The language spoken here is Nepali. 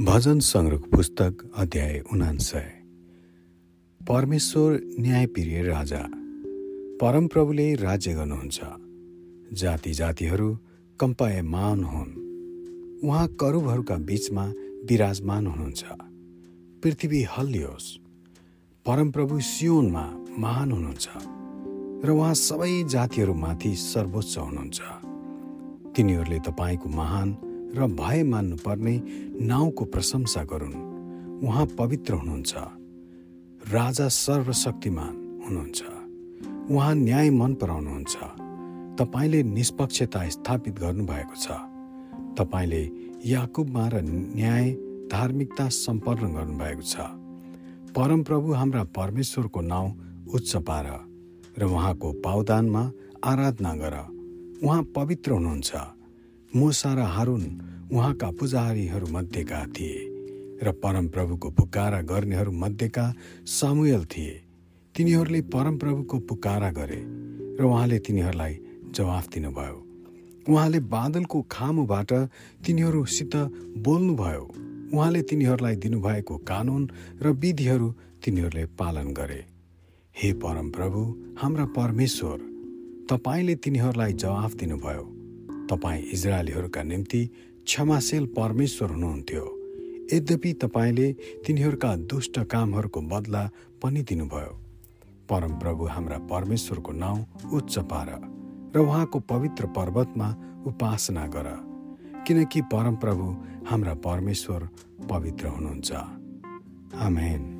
भजन सङ्ग्रहको पुस्तक अध्याय उनान्सय। परमेश्वर न्यायप्रिय राजा परमप्रभुले राज्य गर्नुहुन्छ। जाति जातिहरू कम्पायमान हुन्। उहाँ करुबहरूका बीचमा विराजमान हुनुहुन्छ। पृथ्वी हल्लियोस्। परमप्रभु सियोनमा महान हुनुहुन्छ र उहाँ सबै जातिहरूमाथि सर्वोच्च हुनुहुन्छ। तिनीहरूले तपाईँको महान र भय मान्नुपर्ने नाउँको प्रशंसा गरून्। उहाँ पवित्र हुनुहुन्छ। राजा सर्वशक्तिमान हुनुहुन्छ। उहाँ न्याय मन पराउनुहुन्छ। तपाईँले निष्पक्षता स्थापित गर्नुभएको छ। तपाईँले याकुबमा र न्याय धार्मिकता सम्पन्न गर्नुभएको छ। परमप्रभु हाम्रा परमेश्वरको नाउँ उच्च पार र उहाँको पावदानमा आराधना गर। उहाँ पवित्र हुनुहुन्छ। मुसा र हारुन उहाँका पुजारीहरूमध्येका थिए र परमप्रभुको पुकारा गर्नेहरूमध्येका सामुएल थिए। तिनीहरूले परमप्रभुको पुकारा गरे र उहाँले तिनीहरूलाई जवाफ दिनुभयो। उहाँले बादलको खामुबाट तिनीहरूसित बोल्नुभयो। उहाँले तिनीहरूलाई दिनुभएको कानुन र विधिहरू तिनीहरूले पालन गरे। हे परमप्रभु हाम्रा परमेश्वर तपाईँले तिनीहरूलाई जवाफ दिनुभयो। तपाईँ इजरायलीहरूका निम्ति क्षमाशील परमेश्वर हुनुहुन्थ्यो। यद्यपि तपाईँले तिनीहरूका दुष्ट कामहरूको बदला पनि दिनुभयो। परमप्रभु हाम्रा परमेश्वरको नाउँ उच्च पार र उहाँको पवित्र पर्वतमा उपासना गर। किनकि परमप्रभु हाम्रा परमेश्वर पवित्र हुनुहुन्छ। आमेन।